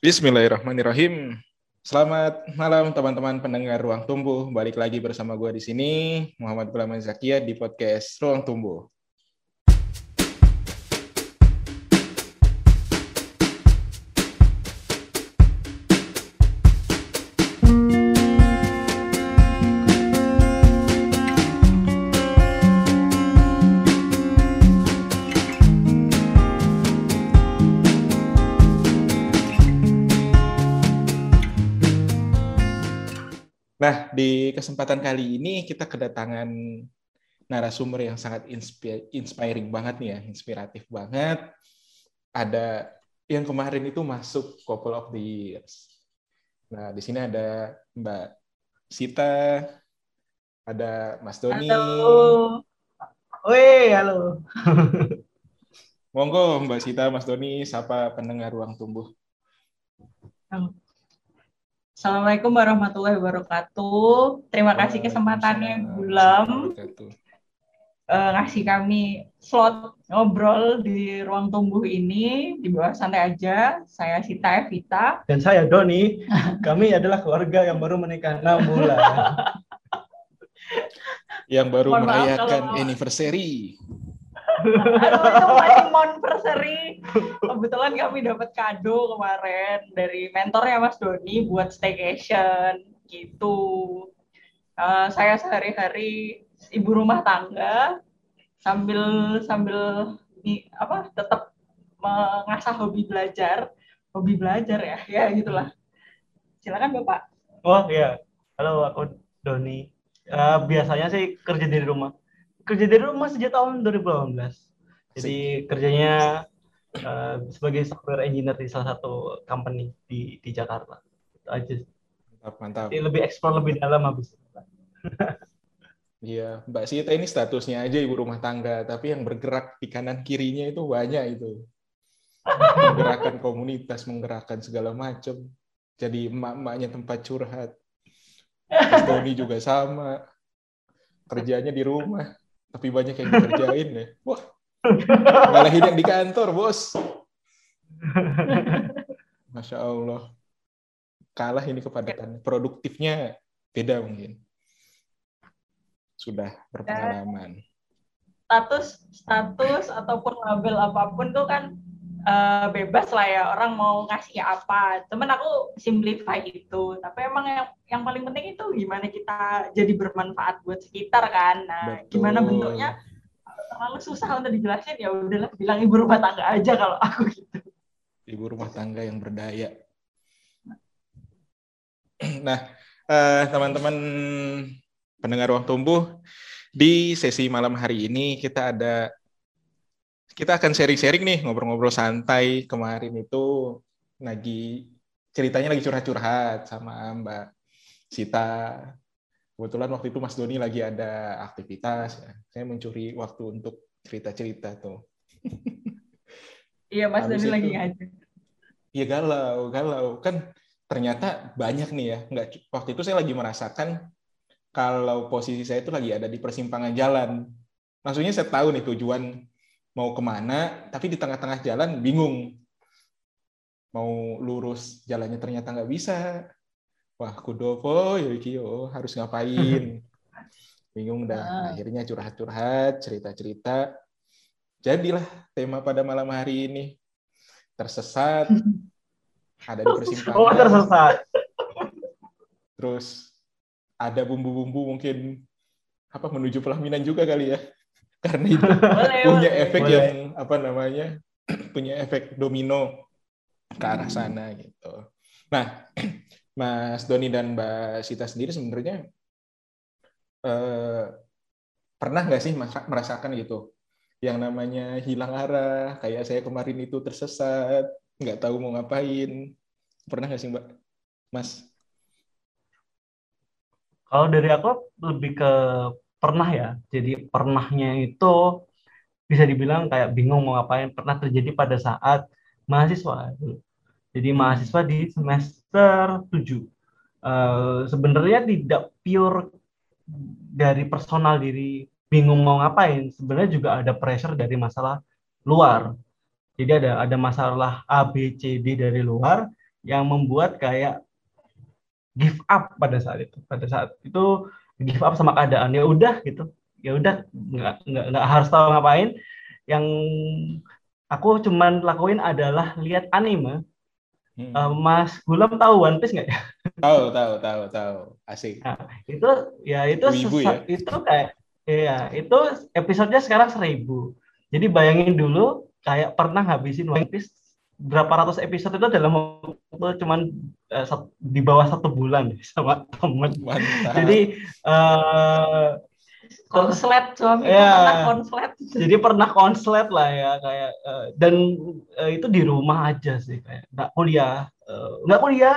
Bismillahirrahmanirrahim. Selamat malam teman-teman pendengar Ruang Tumbuh. Balik lagi bersama gue di sini, Muhammad Gulaman Zakia di podcast Ruang Tumbuh. Kesempatan kali ini kita kedatangan narasumber yang sangat inspiring banget nih ya, inspiratif banget. Ada yang kemarin itu masuk couple of the years. Nah, di sini ada Mbak Sita, ada Mas Doni. Halo. Woi, halo. Monggo Mbak Sita, Mas Doni, sapa pendengar Ruang Tumbuh. Assalamualaikum warahmatullahi wabarakatuh. Terima kasih kesempatannya Gulam uh, ngasih kami slot ngobrol di ruang tumbuh ini di bawah santai aja. Saya Sita Evita dan saya Doni. Kami adalah keluarga yang baru menikah enam bulan. yang baru merayakan anniversary. Aduh, itu masih monversary. Kebetulan kami dapat kado kemarin dari mentornya Mas Doni buat staycation gitu. Uh, saya sehari-hari ibu rumah tangga sambil sambil di apa tetap mengasah hobi belajar, hobi belajar ya, ya gitulah. Silakan Bapak. Oh ya, halo aku Doni. Uh, biasanya sih kerja dari rumah kerja dari rumah sejak tahun 2018. Jadi kerjanya uh, sebagai software engineer di salah satu company di di Jakarta. Itu aja. Mantap, mantap. Jadi lebih eksplor lebih dalam habis. Iya, Mbak Sita ini statusnya aja ibu rumah tangga, tapi yang bergerak di kanan kirinya itu banyak itu. Menggerakkan komunitas, menggerakkan segala macam. Jadi emak-emaknya tempat curhat. Mas Tony juga sama. Kerjanya di rumah tapi banyak yang dikerjain ya. Wah, ngalahin yang di kantor, bos. Masya Allah. Kalah ini kepadatan. Produktifnya beda mungkin. Sudah berpengalaman. Status, status ataupun label apa pun tuh kan uh, bebas lah ya orang mau ngasih apa. Cuman aku simplify itu. Tapi emang yang yang paling penting itu gimana kita jadi bermanfaat buat sekitar kan. Nah, Betul. gimana bentuknya terlalu susah untuk dijelasin ya udahlah bilang ibu rumah tangga aja kalau aku gitu. Ibu rumah tangga yang berdaya. Nah, uh, teman-teman pendengar ruang tumbuh di sesi malam hari ini kita ada kita akan sharing-sharing nih, ngobrol-ngobrol santai. Kemarin itu lagi ceritanya lagi curhat-curhat sama Mbak Sita. Kebetulan waktu itu Mas Doni lagi ada aktivitas. Ya. Saya mencuri waktu untuk cerita-cerita tuh. Iya, Mas Doni lagi ngajak. Iya galau, galau. Kan ternyata banyak nih ya. Nggak, waktu itu saya lagi merasakan kalau posisi saya itu lagi ada di persimpangan jalan. Maksudnya saya tahu nih tujuan mau ke mana, tapi di tengah-tengah jalan bingung. Mau lurus jalannya ternyata nggak bisa. Wah, kudopo, yo, harus ngapain? Bingung dah. Ah. Akhirnya curhat-curhat, cerita-cerita. Jadilah tema pada malam hari ini. Tersesat, ada di persimpangan. Oh, tersesat. Terus ada bumbu-bumbu mungkin apa menuju pelaminan juga kali ya karena itu boleh, punya boleh. efek boleh. yang apa namanya punya efek domino ke arah hmm. sana gitu. Nah, Mas Doni dan Mbak Sita sendiri sebenarnya eh, pernah nggak sih merasakan gitu yang namanya hilang arah kayak saya kemarin itu tersesat nggak tahu mau ngapain pernah nggak sih Mbak Mas? Kalau dari aku lebih ke pernah ya. Jadi pernahnya itu bisa dibilang kayak bingung mau ngapain. Pernah terjadi pada saat mahasiswa. Jadi mahasiswa di semester 7. Uh, eh, sebenarnya tidak pure dari personal diri bingung mau ngapain. Sebenarnya juga ada pressure dari masalah luar. Jadi ada ada masalah A, B, C, D dari luar yang membuat kayak give up pada saat itu pada saat itu give up sama keadaan. Ya udah gitu. Ya udah nggak nggak harus tahu ngapain. Yang aku cuman lakuin adalah lihat anime. Hmm. uh, Mas Gulam tahu One Piece nggak ya? Tahu tahu tahu tahu. Asik. Nah, itu ya itu Ibu, ya? itu kayak Iya, itu episodenya sekarang seribu. Jadi bayangin dulu kayak pernah ngabisin One Piece berapa ratus episode itu dalam waktu cuman uh, di bawah satu bulan sama temen. Jadi uh, konslet suami ya, pernah konslet. Jadi pernah konslet lah ya kayak uh, dan uh, itu di rumah aja sih kayak nggak kuliah, uh, nggak kuliah.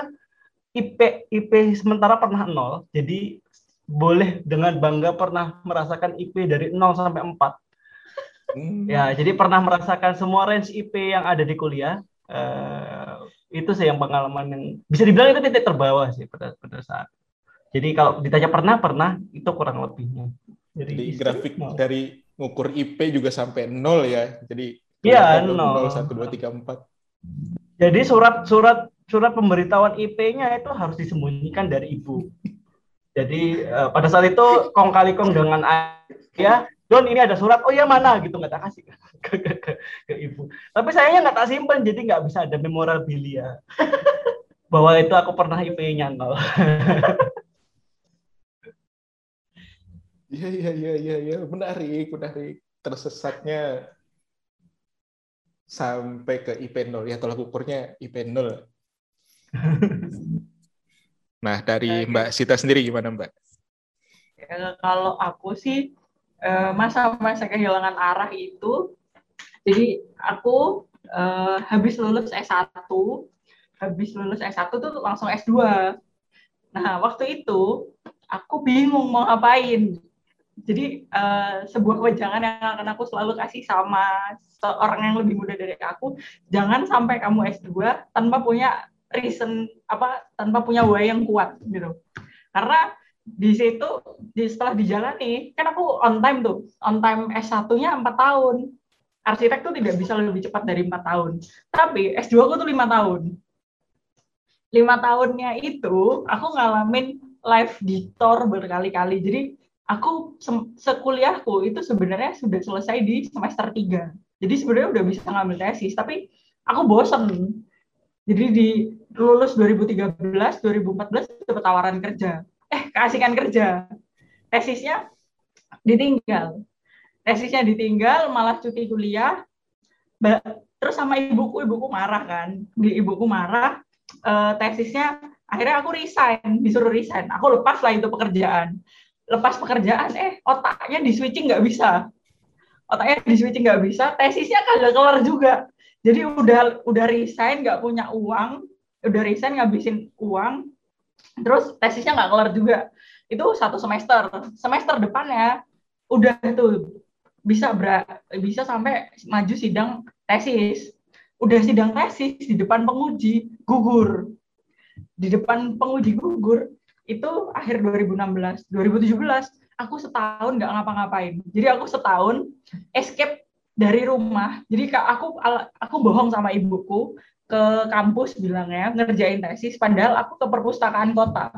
IP IP sementara pernah nol. Jadi boleh dengan bangga pernah merasakan IP dari 0 sampai 4. Hmm. Ya, jadi pernah merasakan semua range IP yang ada di kuliah. Uh, itu sih yang pengalaman yang bisa dibilang itu titik terbawah sih pada pada saat. Jadi kalau ditanya pernah pernah itu kurang lebihnya. Jadi, jadi grafik nol. dari ngukur IP juga sampai nol ya. Jadi Iya, nol. satu dua tiga empat. Jadi surat surat surat pemberitahuan IP-nya itu harus disembunyikan dari ibu. Jadi uh, pada saat itu kong kali kong dengan ayah, Don ini ada surat, oh ya mana gitu nggak tak kasih ke, ke, ke, ke ibu. Tapi sayangnya nggak tak simpan, jadi nggak bisa ada memorabilia bahwa itu aku pernah IP-nya nol. Iya iya iya iya ya. menarik menarik tersesatnya sampai ke IP 0 ya tolak ukurnya IP 0 Nah, dari Mbak Sita sendiri gimana, Mbak? Ya, kalau aku sih eh, masa-masa kehilangan arah itu, jadi aku uh, habis lulus S1, habis lulus S1 tuh langsung S2. Nah, waktu itu aku bingung mau ngapain. Jadi uh, sebuah wejangan yang akan aku selalu kasih sama seorang yang lebih muda dari aku, jangan sampai kamu S2 tanpa punya reason apa tanpa punya why yang kuat gitu karena di situ di setelah dijalani kan aku on time tuh. On time S1-nya empat tahun. Arsitek tuh tidak bisa lebih cepat dari empat tahun. Tapi S2 aku tuh lima tahun. Lima tahunnya itu aku ngalamin live di tor berkali-kali. Jadi aku sekuliahku itu sebenarnya sudah selesai di semester tiga. Jadi sebenarnya udah bisa ngambil tesis tapi aku bosen. Jadi di lulus 2013, 2014 dapat tawaran kerja. Eh, keasikan kerja. Tesisnya ditinggal. Tesisnya ditinggal, malah cuti kuliah. Terus sama ibuku, ibuku marah kan. Di ibuku marah, uh, tesisnya akhirnya aku resign, disuruh resign. Aku lepas lah itu pekerjaan. Lepas pekerjaan, eh otaknya di switching nggak bisa. Otaknya di switching nggak bisa, tesisnya kagak kelar juga. Jadi udah udah resign, nggak punya uang, udah resign ngabisin uang terus tesisnya nggak kelar juga. Itu satu semester. Semester depannya udah tuh bisa ber bisa sampai maju sidang tesis. Udah sidang tesis di depan penguji gugur. Di depan penguji gugur itu akhir 2016 2017 aku setahun nggak ngapa-ngapain. Jadi aku setahun escape dari rumah. Jadi aku aku bohong sama ibuku ke kampus bilangnya ngerjain tesis padahal aku ke perpustakaan kota.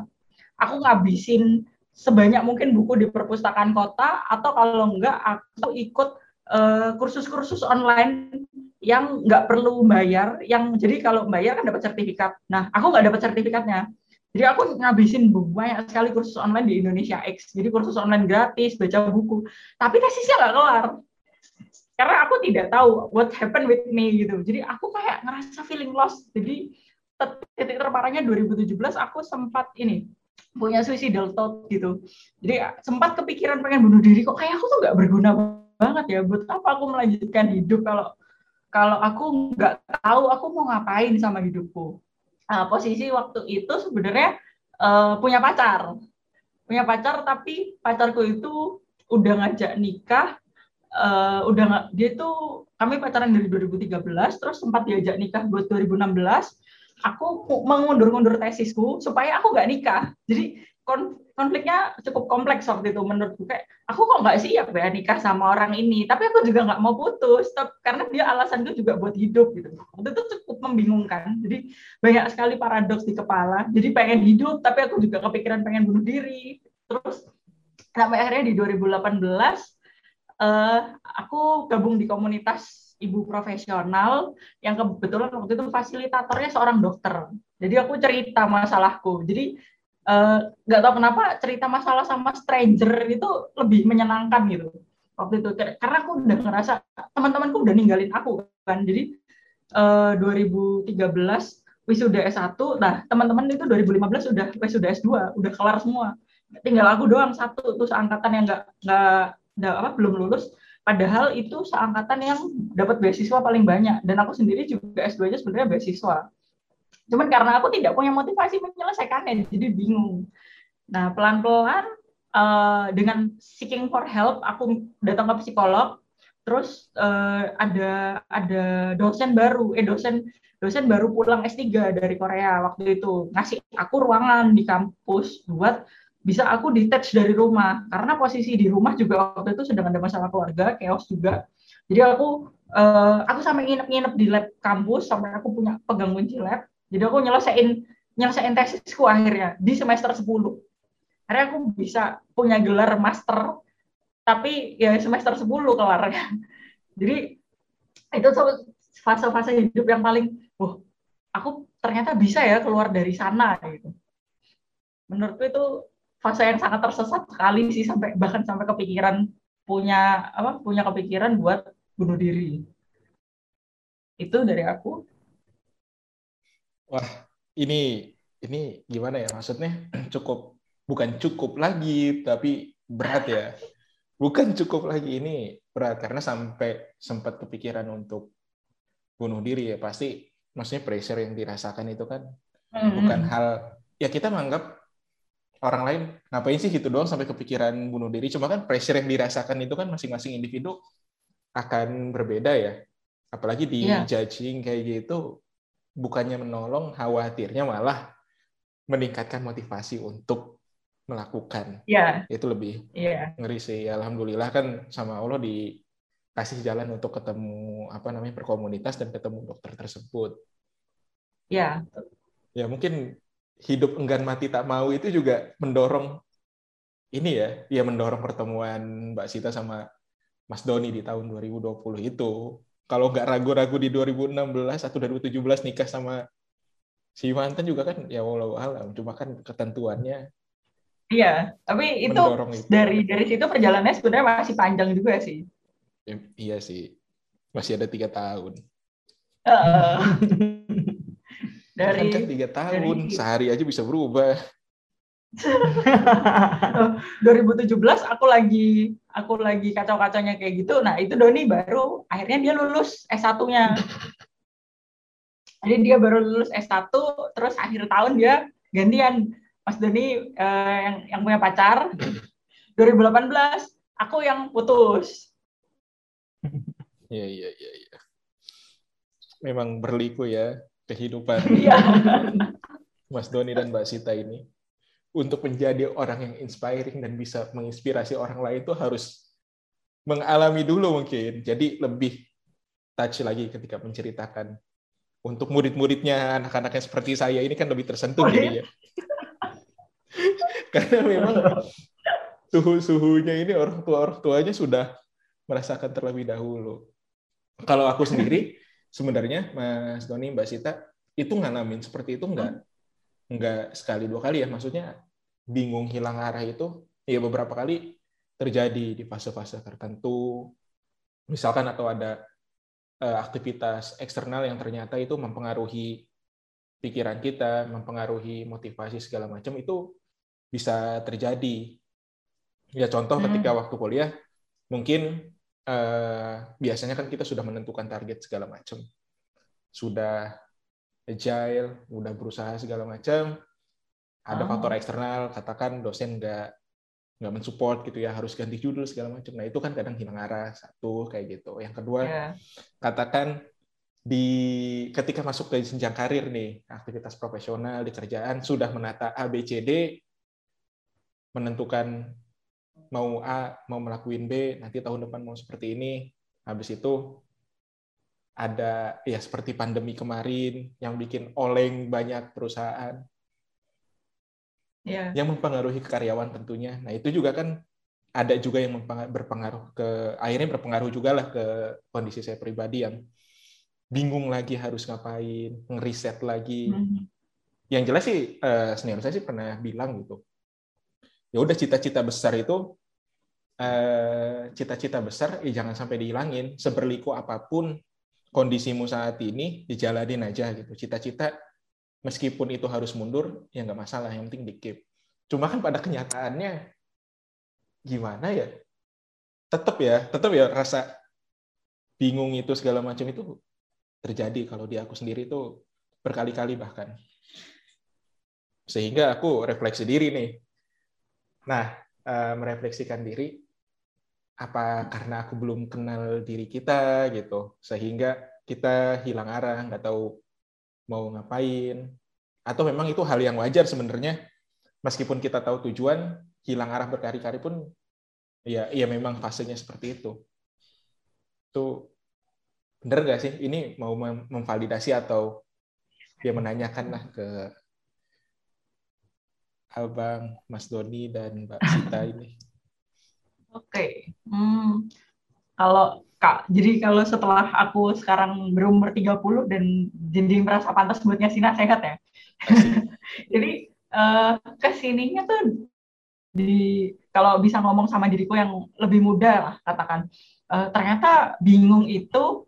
Aku ngabisin sebanyak mungkin buku di perpustakaan kota atau kalau enggak aku ikut eh, kursus-kursus uh, online yang nggak perlu bayar yang jadi kalau bayar kan dapat sertifikat. Nah aku nggak dapat sertifikatnya. Jadi aku ngabisin banyak sekali kursus online di Indonesia X. Jadi kursus online gratis baca buku. Tapi tesisnya nggak kelar karena aku tidak tahu what happened with me gitu. Jadi aku kayak ngerasa feeling lost. Jadi titik terparahnya 2017 aku sempat ini punya suicidal thought gitu. Jadi sempat kepikiran pengen bunuh diri. Kok kayak aku tuh nggak berguna banget ya? Buat apa aku melanjutkan hidup kalau kalau aku nggak tahu aku mau ngapain sama hidupku? Nah, posisi waktu itu sebenarnya uh, punya pacar. Punya pacar tapi pacarku itu udah ngajak nikah uh, udah nggak dia tuh kami pacaran dari 2013 terus sempat diajak nikah buat 2016 aku mengundur-undur tesisku supaya aku nggak nikah. Jadi konfliknya cukup kompleks waktu itu menurutku. Kayak aku kok nggak siap ya nikah sama orang ini? Tapi aku juga nggak mau putus karena dia alasanku juga buat hidup gitu. Waktu itu cukup membingungkan. Jadi banyak sekali paradoks di kepala. Jadi pengen hidup tapi aku juga kepikiran pengen bunuh diri. Terus sampai akhirnya di 2018 uh, eh, aku gabung di komunitas ibu profesional yang kebetulan waktu itu fasilitatornya seorang dokter. Jadi aku cerita masalahku. Jadi Eh, nggak uh, tahu kenapa cerita masalah sama stranger itu lebih menyenangkan gitu. Waktu itu karena aku udah ngerasa teman-temanku udah ninggalin aku kan. Jadi uh, 2013 wisuda S1 nah teman-teman itu 2015 udah wisuda S2 udah kelar semua. Tinggal aku doang satu terus angkatan yang nggak nggak apa belum lulus. Padahal itu seangkatan yang dapat beasiswa paling banyak. Dan aku sendiri juga S2-nya sebenarnya beasiswa. Cuman karena aku tidak punya motivasi menyelesaikannya, jadi bingung. Nah, pelan-pelan uh, dengan seeking for help, aku datang ke psikolog, terus uh, ada ada dosen baru, eh dosen dosen baru pulang S3 dari Korea waktu itu. Ngasih aku ruangan di kampus buat bisa aku detach dari rumah karena posisi di rumah juga waktu itu sedang ada masalah keluarga chaos juga jadi aku uh, aku sampai nginep-nginep di lab kampus sampai aku punya pegang kunci lab jadi aku nyelesain nyelesain tesisku akhirnya di semester 10. Akhirnya aku bisa punya gelar master tapi ya semester 10 kelarnya. Jadi itu fase-fase hidup yang paling, wah, aku ternyata bisa ya keluar dari sana gitu. Menurutku itu fase yang sangat tersesat sekali sih sampai bahkan sampai kepikiran punya apa punya kepikiran buat bunuh diri. Itu dari aku. Wah, ini ini gimana ya maksudnya cukup bukan cukup lagi tapi berat ya. Bukan cukup lagi ini berat karena sampai sempat kepikiran untuk bunuh diri ya pasti maksudnya pressure yang dirasakan itu kan mm-hmm. bukan hal ya kita menganggap orang lain ngapain sih gitu doang sampai kepikiran bunuh diri cuma kan pressure yang dirasakan itu kan masing-masing individu akan berbeda ya apalagi di yeah. judging kayak gitu bukannya menolong, khawatirnya malah meningkatkan motivasi untuk melakukan. Iya. Itu lebih yeah. ngeri sih. Alhamdulillah kan sama Allah dikasih jalan untuk ketemu apa namanya berkomunitas dan ketemu dokter tersebut. Iya. Ya mungkin hidup enggan mati tak mau itu juga mendorong ini ya, ya mendorong pertemuan Mbak Sita sama Mas Doni di tahun 2020 itu. Kalau nggak ragu-ragu di 2016 atau 2017 nikah sama si mantan juga kan ya walau alam cuma kan ketentuannya iya tapi itu, itu. dari dari situ perjalanannya sebenarnya masih panjang juga sih. Ya, iya sih masih ada tiga tahun. Uh, dari kan tiga tahun dari, sehari aja bisa berubah 2017 aku lagi aku lagi kacau-kacaunya kayak gitu. Nah, itu Doni baru akhirnya dia lulus S1-nya. Jadi dia baru lulus S1 terus akhir tahun dia gantian Mas Doni eh, yang yang punya pacar. 2018 aku yang putus. Iya iya iya iya. Memang berliku ya kehidupan. Iya. Mas Doni dan Mbak Sita ini untuk menjadi orang yang inspiring dan bisa menginspirasi orang lain itu harus mengalami dulu mungkin. Jadi lebih touch lagi ketika menceritakan. Untuk murid-muridnya, anak-anak yang seperti saya ini kan lebih tersentuh oh, ya? Karena memang suhu-suhunya ini orang tua orang tuanya sudah merasakan terlebih dahulu. Kalau aku sendiri sebenarnya Mas Doni, Mbak Sita itu ngalamin seperti itu enggak enggak sekali dua kali ya? Maksudnya bingung hilang arah itu ya beberapa kali terjadi di fase-fase tertentu. Misalkan atau ada uh, aktivitas eksternal yang ternyata itu mempengaruhi pikiran kita mempengaruhi motivasi segala macam itu bisa terjadi. Ya contoh hmm. ketika waktu kuliah mungkin uh, biasanya kan kita sudah menentukan target segala macam sudah agile, udah berusaha segala macam, ada oh. faktor eksternal katakan dosen nggak nggak mensupport gitu ya harus ganti judul segala macam nah itu kan kadang hilang arah satu kayak gitu yang kedua yeah. katakan di ketika masuk ke jenjang karir nih, aktivitas profesional di kerjaan sudah menata A, B, C, D, menentukan mau A, mau melakuin B, nanti tahun depan mau seperti ini. Habis itu ada ya seperti pandemi kemarin yang bikin oleng banyak perusahaan. Yeah. Yang mempengaruhi karyawan tentunya. Nah, itu juga kan ada juga yang berpengaruh ke akhirnya berpengaruh juga lah ke kondisi saya pribadi yang bingung lagi harus ngapain, ngeriset lagi. Mm -hmm. Yang jelas sih uh, senior saya sih pernah bilang gitu. Ya udah cita-cita besar itu Eh, cita-cita besar ya jangan sampai dihilangin. Seberliku apa pun kondisimu saat ini dijalanin aja gitu. Cita-cita meskipun itu harus mundur ya nggak masalah yang penting dikip. Cuma kan pada kenyataannya gimana ya? Tetap ya tetap ya rasa bingung itu segala macam itu terjadi. Kalau di aku sendiri itu berkali-kali bahkan. Sehingga aku refleksi diri nih nah eh, merefleksikan diri apa karena aku belum kenal diri kita gitu sehingga kita hilang arah nggak tahu mau ngapain. Atau memang itu hal yang wajar sebenarnya meskipun kita tahu tujuan hilang arah berkali-kali pun ya ya memang fasenya seperti itu. Itu bener gak sih? Ini mau memvalidasi atau dia menanyakan lah ke abang Mas Doni dan Mbak Sita ini Oke. Okay. Hmm. Kalau Kak, jadi kalau setelah aku sekarang berumur 30 dan jadi merasa pantas buat ngasih nasihat ya. jadi uh, ke sininya tuh di kalau bisa ngomong sama diriku yang lebih muda lah katakan uh, ternyata bingung itu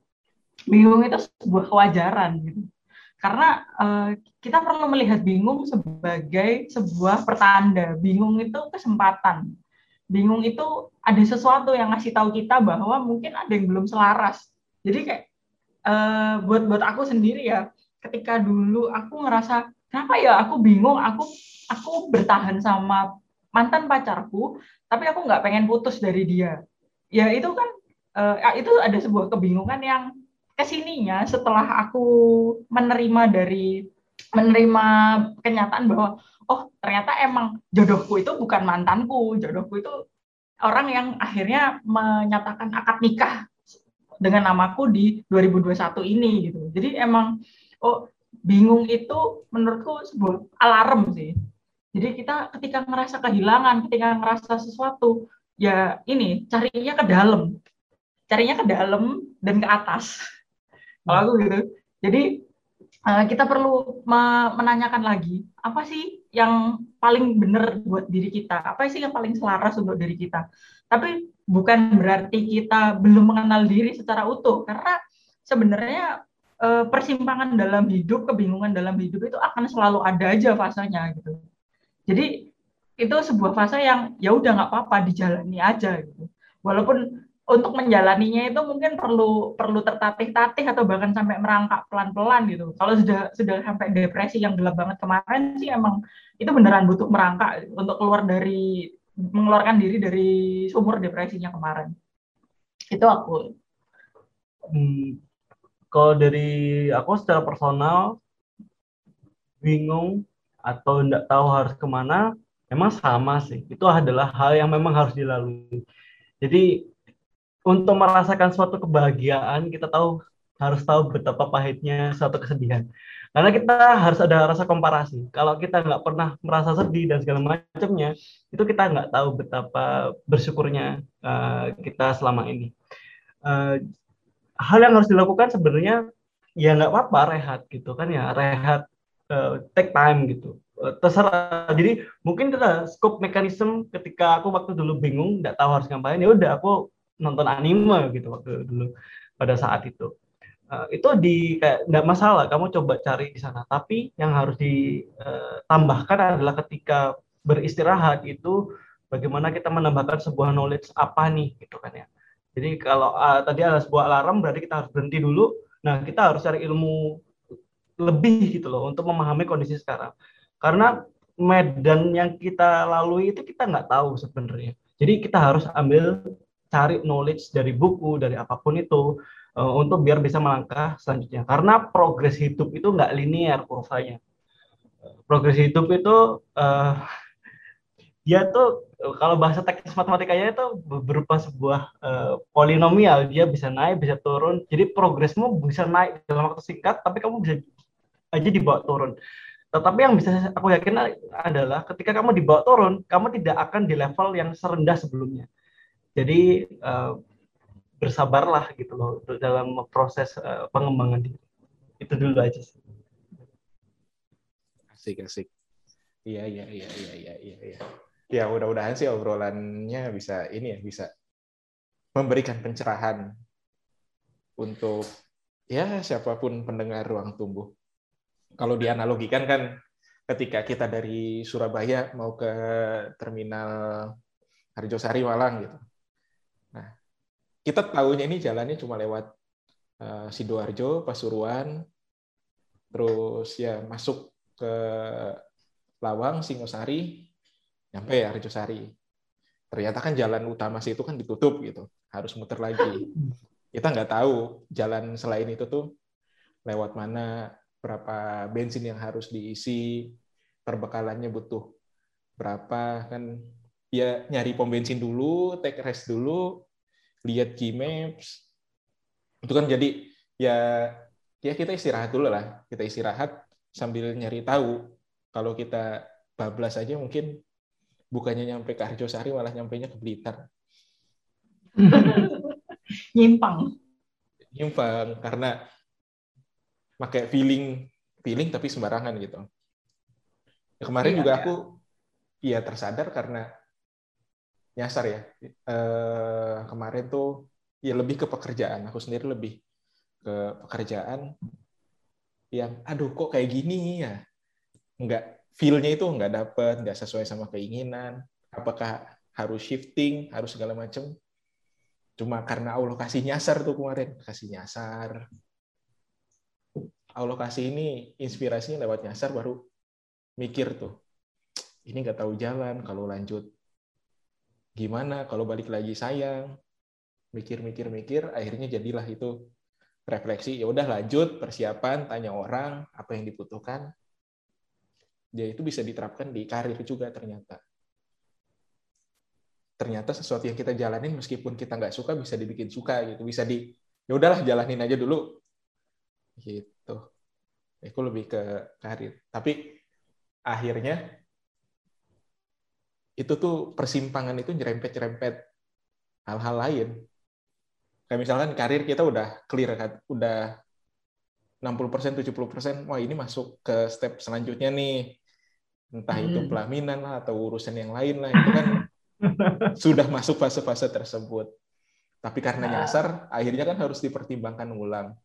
bingung itu sebuah kewajaran gitu karena uh, kita perlu melihat bingung sebagai sebuah pertanda bingung itu kesempatan bingung itu ada sesuatu yang ngasih tahu kita bahwa mungkin ada yang belum selaras. Jadi kayak uh, buat buat aku sendiri ya, ketika dulu aku ngerasa kenapa ya aku bingung, aku aku bertahan sama mantan pacarku, tapi aku nggak pengen putus dari dia. Ya itu kan uh, itu ada sebuah kebingungan yang ke sininya setelah aku menerima dari menerima kenyataan bahwa oh ternyata emang jodohku itu bukan mantanku, jodohku itu orang yang akhirnya menyatakan akad nikah dengan namaku di 2021 ini gitu. Jadi emang oh bingung itu menurutku sebuah alarm sih. Jadi kita ketika ngerasa kehilangan, ketika ngerasa sesuatu, ya ini carinya ke dalam. Carinya ke dalam dan ke atas. Kalau aku gitu. Jadi eh, kita perlu menanyakan lagi, apa sih yang paling benar buat diri kita? Apa sih yang paling selaras untuk diri kita? Tapi bukan berarti kita belum mengenal diri secara utuh karena sebenarnya eh, persimpangan dalam hidup kebingungan dalam hidup itu akan selalu ada aja fasenya gitu. Jadi itu sebuah fase yang ya udah nggak apa-apa dijalani aja gitu. Walaupun untuk menjalaninya itu mungkin perlu perlu tertatih-tatih atau bahkan sampai merangkak pelan-pelan gitu. Kalau sudah sudah sampai depresi yang gelap banget kemarin sih emang itu beneran butuh merangkak untuk keluar dari mengeluarkan diri dari sumur depresinya kemarin. Itu aku. Hmm, kalau dari aku secara personal bingung atau tidak tahu harus ke mana, memang sama sih. Itu adalah hal yang memang harus dilalui. Jadi untuk merasakan suatu kebahagiaan kita tahu harus tahu betapa pahitnya suatu kesedihan. Karena kita harus ada rasa komparasi. Kalau kita nggak pernah merasa sedih dan segala macamnya, itu kita nggak tahu betapa bersyukurnya uh, kita selama ini. Uh, hal yang harus dilakukan sebenarnya ya nggak apa-apa rehat gitu kan ya rehat uh, take time gitu terserah jadi mungkin kita scope mekanisme ketika aku waktu dulu bingung nggak tahu harus ngapain ya udah aku nonton anime gitu waktu dulu pada saat itu. Uh, itu di kayak nggak masalah kamu coba cari di sana. Tapi yang harus ditambahkan uh, adalah ketika beristirahat itu bagaimana kita menambahkan sebuah knowledge apa nih gitu kan ya. Jadi kalau uh, tadi ada sebuah alarm berarti kita harus berhenti dulu. Nah kita harus cari ilmu lebih gitu loh untuk memahami kondisi sekarang. Karena medan yang kita lalui itu kita nggak tahu sebenarnya. Jadi kita harus ambil cari knowledge dari buku dari apa pun itu uh, untuk biar bisa melangkah selanjutnya. Karena progres hidup itu nggak linear kurvanya. Progres hidup itu uh, dia tuh kalau bahasa teknis matematikanya itu berupa sebuah uh, polinomial dia bisa naik bisa turun jadi progresmu bisa naik dalam waktu singkat tapi kamu bisa aja dibawa turun tetapi yang bisa aku yakin adalah ketika kamu dibawa turun kamu tidak akan di level yang serendah sebelumnya jadi uh, bersabarlah gitu loh dalam proses uh, pengembangan diri itu dulu aja sih asik asik iya iya iya iya iya iya, iya ya mudah-mudahan sih obrolannya bisa ini ya bisa memberikan pencerahan untuk ya siapa pun pendengar ruang tumbuh. Kalau dianalogikan kan ketika kita dari Surabaya mau ke terminal Harjosari Malang gitu. Kita tahunya ini jalannya cuma lewat uh, Sidoarjo, Pasuruan, terus ya masuk ke Lawang, Singosari, nyampe ya Arjosari. Ternyata kan jalan utama sih itu kan ditutup gitu, harus muter lagi. Kita nggak tahu jalan selain itu tuh lewat mana, berapa bensin yang harus diisi, perbekalannya butuh berapa kan ya nyari pom bensin dulu, take rest dulu, lihat Gmaps. Itu kan jadi ya ya kita istirahat dulu lah. Kita istirahat sambil nyari tahu. Kalau kita bablas aja mungkin bukannya nyampe ke Arjosari malah nyampainya ke Blitar. Nyimpang. Nyimpang karena pakai feeling feeling tapi sembarangan gitu. Ya, kemarin iya, juga iya. aku ya tersadar karena nyasar ya. E, kemarin tuh ya lebih ke pekerjaan. Aku sendiri lebih ke pekerjaan yang aduh kok kayak gini ya. Enggak feel-nya itu nggak dapet, nggak sesuai sama keinginan. Apakah harus shifting, harus segala macam. Cuma karena Allah kasih nyasar tuh kemarin, kasih nyasar. Allah kasih ini inspirasinya lewat nyasar baru mikir tuh. Ini nggak tahu jalan kalau lanjut. Gimana kalau balik lagi sayang. Mikir-mikir-mikir, akhirnya jadilah itu refleksi. Ya udah lanjut, persiapan, tanya orang apa yang dibutuhkan, dia itu bisa diterapkan di karir juga ternyata. Ternyata sesuatu yang kita jalanin meskipun kita nggak suka bisa dibikin suka gitu, bisa di ya udahlah jalanin aja dulu gitu. Itu lebih ke karir. Tapi akhirnya itu tuh persimpangan itu nyerempet-nyerempet hal-hal lain. Kayak misalkan karir kita udah clear kan, udah 60%, 70%, wah ini masuk ke step selanjutnya nih. Entah hmm. itu pelaminan lah atau urusan yang lain lah, itu kan sudah masuk fase-fase tersebut. Tapi karena nah. nyasar, akhirnya kan harus dipertimbangkan ulang.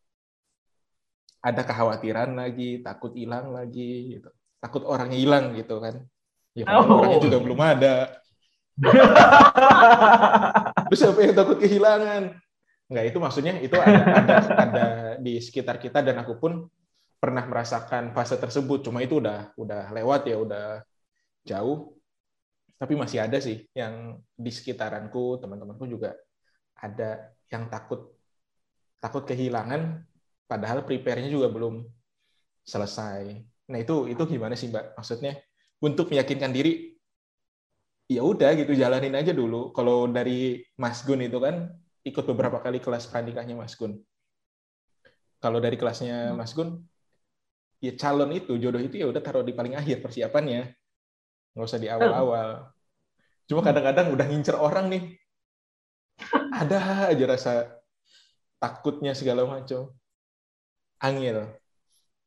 Ada kekhawatiran lagi, takut hilang lagi, gitu. takut orangnya hilang gitu kan. Ya oh. orangnya juga belum ada. Terus siapa yang takut kehilangan? Enggak, itu maksudnya itu ada, ada, ada di sekitar kita dan aku pun pernah merasakan fase tersebut. Cuma itu udah udah lewat ya, udah jauh. Tapi masih ada sih yang di sekitaranku, teman-temanku juga ada yang takut takut kehilangan padahal prepare-nya juga belum selesai. Nah, itu itu gimana sih, Mbak? Maksudnya untuk meyakinkan diri ya udah gitu jalanin aja dulu. Kalau dari Mas Gun itu kan ikut beberapa kali kelas pranikahnya Mas Gun. Kalau dari kelasnya hmm. Mas Gun, ya calon itu, jodoh itu ya udah taruh di paling akhir persiapannya. Nggak usah di awal-awal. Cuma hmm. kadang-kadang udah ngincer orang nih. Ada aja rasa takutnya segala macam. Angil.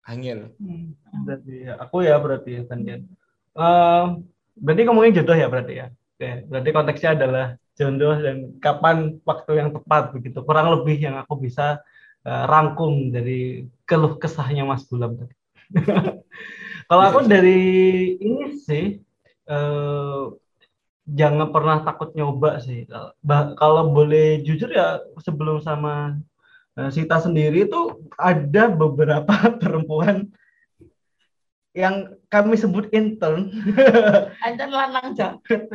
Angil. Hmm. Berarti ya, aku ya berarti ya, Uh, berarti ngomongin jodoh ya berarti ya. Oke, berarti konteksnya adalah jodoh dan kapan waktu yang tepat begitu kurang lebih yang aku bisa uh, rangkum dari keluh kesahnya Mas Gulam tadi. Kalau aku iya, iya. dari ini sih uh, jangan pernah takut nyoba sih. Bah, kalau boleh jujur ya sebelum sama uh, Sita sendiri itu ada beberapa perempuan yang kami sebut intern. intern lanang jaket.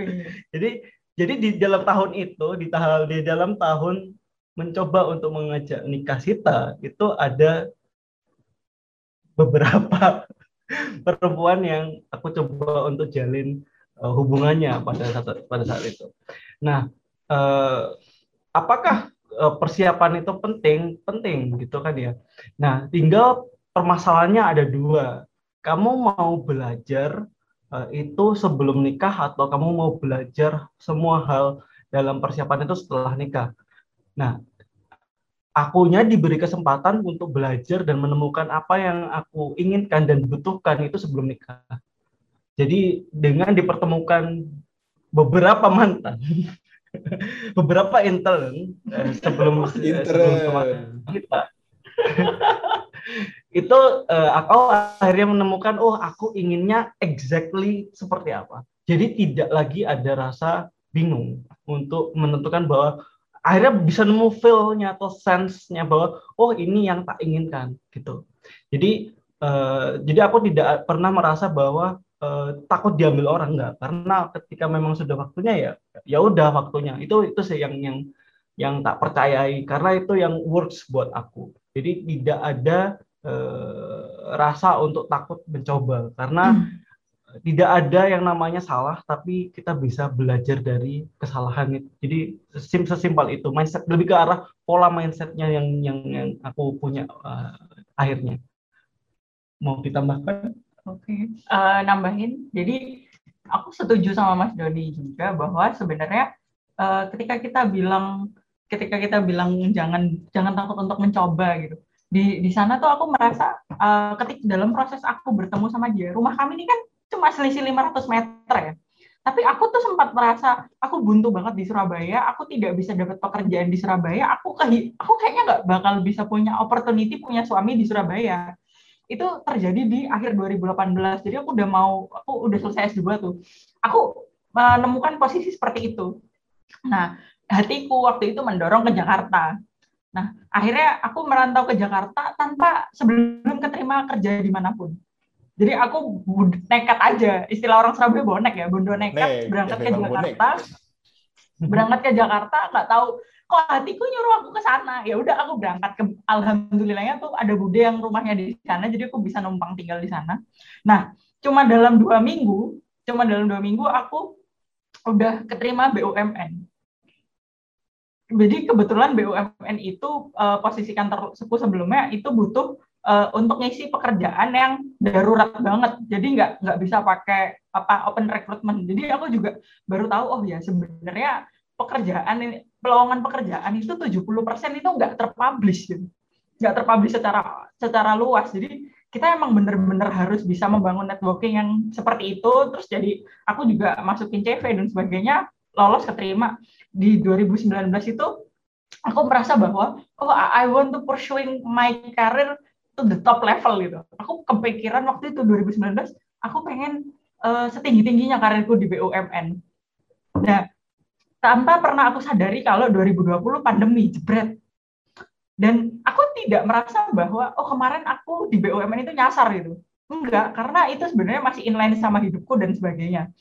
Jadi jadi di dalam tahun itu, di tahun di dalam tahun mencoba untuk mengajak nikah Sita itu ada beberapa perempuan yang aku coba untuk jalin uh, hubungannya pada saat pada saat itu. Nah, uh, apakah uh, persiapan itu penting? Penting gitu kan ya. Nah, tinggal permasalahannya ada dua. Kamu mau belajar uh, itu sebelum nikah atau kamu mau belajar semua hal dalam persiapan itu setelah nikah. Nah, akunya diberi kesempatan untuk belajar dan menemukan apa yang aku inginkan dan butuhkan itu sebelum nikah. Jadi dengan dipertemukan beberapa mantan, beberapa intern eh, sebelum sebelum kita, itu eh, aku akhirnya menemukan oh aku inginnya exactly seperti apa. Jadi tidak lagi ada rasa bingung untuk menentukan bahwa akhirnya bisa nemu feel-nya atau sense-nya bahwa oh ini yang tak inginkan gitu. Jadi uh, jadi aku tidak pernah merasa bahwa uh, takut diambil orang enggak karena ketika memang sudah waktunya ya ya udah waktunya. Itu itu sih yang yang yang tak percayai karena itu yang works buat aku. Jadi tidak ada uh, rasa untuk takut mencoba. Karena hmm. tidak ada yang namanya salah tapi kita bisa belajar dari kesalahan itu. Jadi sim sesimpel itu. Mindset lebih ke arah pola mindsetnya yang yang yang aku punya uh, akhirnya. Mau ditambahkan? Oke. Okay. uh, eh, nambahin. Jadi aku setuju sama Mas Doni juga bahwa sebenarnya uh, ketika kita bilang ketika kita bilang jangan jangan takut untuk mencoba gitu di di sana tuh aku merasa uh, ketika dalam proses aku bertemu sama dia rumah kami ini kan cuma selisih 500 meter ya. Tapi aku tuh sempat merasa aku buntu banget di Surabaya, aku tidak bisa dapat pekerjaan di Surabaya, aku ke, aku kayaknya nggak bakal bisa punya opportunity punya suami di Surabaya. Itu terjadi di akhir 2018. Jadi aku udah mau, aku udah selesai S2 tuh. Aku menemukan posisi seperti itu. Nah, hatiku waktu itu mendorong ke Jakarta. Nah, akhirnya aku merantau ke Jakarta tanpa sebelum keterima kerja di mana pun jadi aku nekat aja, istilah orang Surabaya bonek ya, bondo nekat Nek, berangkat ya, ke Jakarta. Bonek. Berangkat ke Jakarta nggak tahu kok hatiku nyuruh aku ke sana. Ya udah aku berangkat ke alhamdulillahnya tuh ada bude yang rumahnya di sana, jadi aku bisa numpang tinggal di sana. Nah, cuma dalam dua minggu, cuma dalam dua minggu aku udah keterima BUMN. Jadi kebetulan BUMN itu uh, posisi kantor suku sebelumnya itu butuh uh, untuk ngisi pekerjaan yang darurat banget. Jadi nggak nggak bisa pakai apa open recruitment. Jadi aku juga baru tahu oh ya sebenarnya pekerjaan ini pelowongan pekerjaan itu 70% itu nggak terpublish gitu. Nggak terpublish secara secara luas. Jadi kita emang bener-bener harus bisa membangun networking yang seperti itu. Terus jadi aku juga masukin CV dan sebagainya, lolos keterima di 2019 itu aku merasa bahwa oh I want to pursuing my career to the top level gitu. Aku kepikiran waktu itu 2019, aku pengen uh, setinggi-tingginya karirku di BUMN. Nah, tanpa pernah aku sadari kalau 2020 pandemi jebret. Dan aku tidak merasa bahwa oh kemarin aku di BUMN itu nyasar gitu. Enggak, karena itu sebenarnya masih inline sama hidupku dan sebagainya.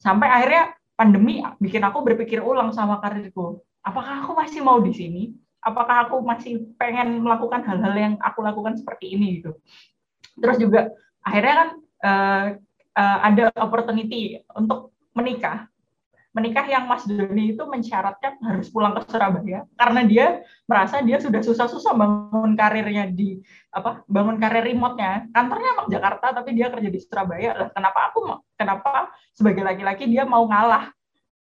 Sampai akhirnya pandemi bikin aku berpikir ulang sama karirku. Apakah aku masih mau di sini? apakah aku masih pengen melakukan hal-hal yang aku lakukan seperti ini gitu. Terus juga akhirnya kan uh, uh, ada opportunity untuk menikah. Menikah yang Mas Doni itu mensyaratkan harus pulang ke Surabaya karena dia merasa dia sudah susah-susah bangun karirnya di apa bangun karir remote-nya. Kantornya emang Jakarta tapi dia kerja di Surabaya. Lah kenapa aku kenapa sebagai laki-laki dia mau ngalah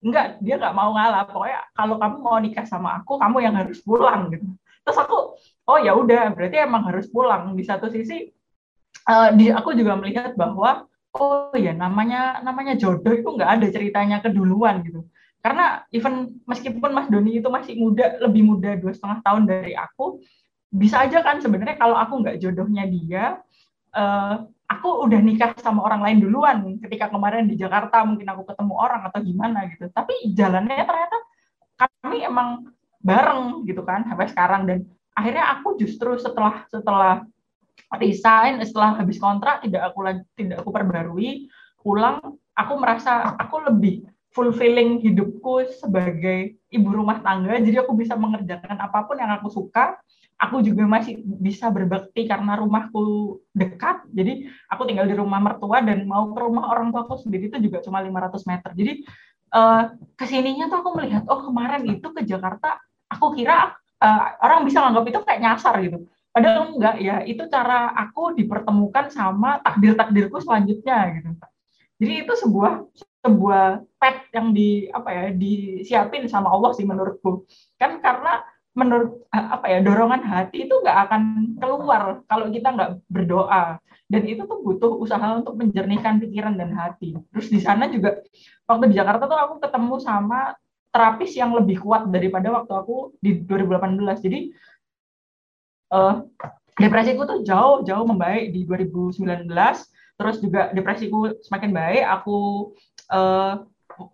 enggak dia nggak mau ngalah pokoknya kalau kamu mau nikah sama aku kamu yang harus pulang gitu terus aku oh ya udah berarti emang harus pulang di satu sisi uh, di aku juga melihat bahwa oh ya namanya namanya jodoh itu nggak ada ceritanya keduluan gitu. Karena even meskipun Mas Doni itu masih muda lebih muda dua setengah tahun dari aku bisa aja kan sebenarnya kalau aku nggak jodohnya dia uh, aku udah nikah sama orang lain duluan ketika kemarin di Jakarta mungkin aku ketemu orang atau gimana gitu. Tapi jalannya ternyata kami emang bareng gitu kan sampai sekarang. Dan akhirnya aku justru setelah setelah resign setelah habis kontrak tidak aku tidak aku perbarui pulang aku merasa aku lebih fulfilling hidupku sebagai ibu rumah tangga. Jadi aku bisa mengerjakan apa pun yang aku suka. Aku juga masih bisa berbakti karena rumahku dekat. Jadi aku tinggal di rumah mertua dan mau ke rumah orang tuaku sendiri itu juga cuma 500 meter. Jadi uh, ke sininya tuh aku melihat, oh kemarin itu ke Jakarta, aku kira uh, orang bisa nganggap itu kayak nyasar gitu. Padahal enggak ya, itu cara aku dipertemukan sama takdir-takdirku selanjutnya gitu. Jadi itu sebuah sebuah pet yang di apa ya disiapin sama Allah sih menurutku. Kan karena menurut apa ya dorongan hati itu nggak akan keluar kalau kita nggak berdoa dan itu tuh butuh usaha untuk menjernihkan pikiran dan hati. Terus di sana juga waktu di Jakarta tuh aku ketemu sama terapis yang lebih kuat daripada waktu aku di 2018. Jadi uh, depresiku tuh jauh jauh membaik di 2019 terus juga depresiku semakin baik aku uh,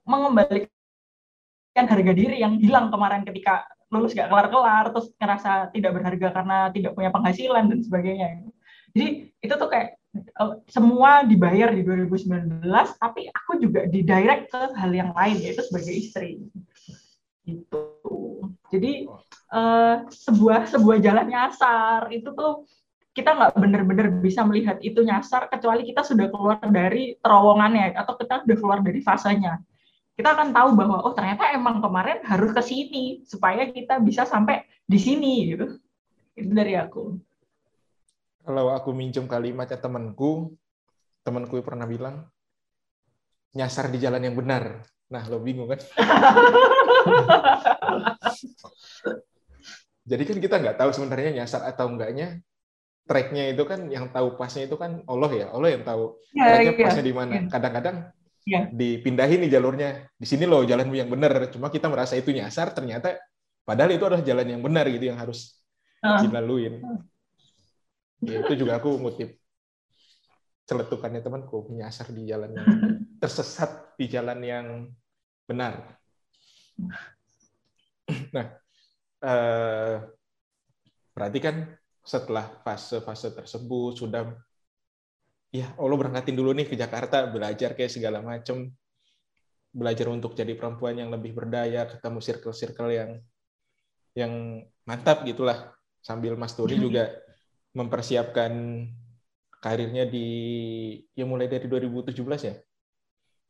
mengembalikan harga diri yang hilang kemarin ketika lulus gak kelar-kelar terus ngerasa tidak berharga karena tidak punya penghasilan dan sebagainya. Jadi itu tuh kayak uh, semua dibayar di 2019 tapi aku juga didirect ke hal yang lain yaitu sebagai istri. Gitu. Jadi uh, sebuah sebuah jalan nyasar itu tuh kita nggak benar-benar bisa melihat itu nyasar kecuali kita sudah keluar dari terowongannya atau kita sudah keluar dari fasenya. Kita akan tahu bahwa oh ternyata emang kemarin harus ke sini supaya kita bisa sampai di sini gitu. Itu dari aku. Kalau aku minjem kalimatnya temanku, temanku pernah bilang nyasar di jalan yang benar. Nah, lo bingung kan? Jadi kan kita nggak tahu sebenarnya nyasar atau enggaknya. Tracknya itu kan yang tahu pasnya itu kan Allah ya. Allah yang tahu ya, tracknya ya, pasnya di mana. Ya. Kadang-kadang ya. dipindahin nih jalurnya. Di sini loh jalanmu yang benar. Cuma kita merasa itu nyasar, ternyata padahal itu adalah jalan yang benar gitu yang harus uh. dilaluin. Ya, itu juga aku ngutip celetukannya temanku menyasar di jalan yang tersesat di jalan yang benar. Nah, eh, berarti kan setelah fase-fase tersebut sudah ya Allah berangkatin dulu nih ke Jakarta belajar kayak segala macam belajar untuk jadi perempuan yang lebih berdaya ketemu circle-circle yang yang mantap gitulah. Sambil Mas Doni juga mempersiapkan karirnya di ya mulai dari 2017 ya?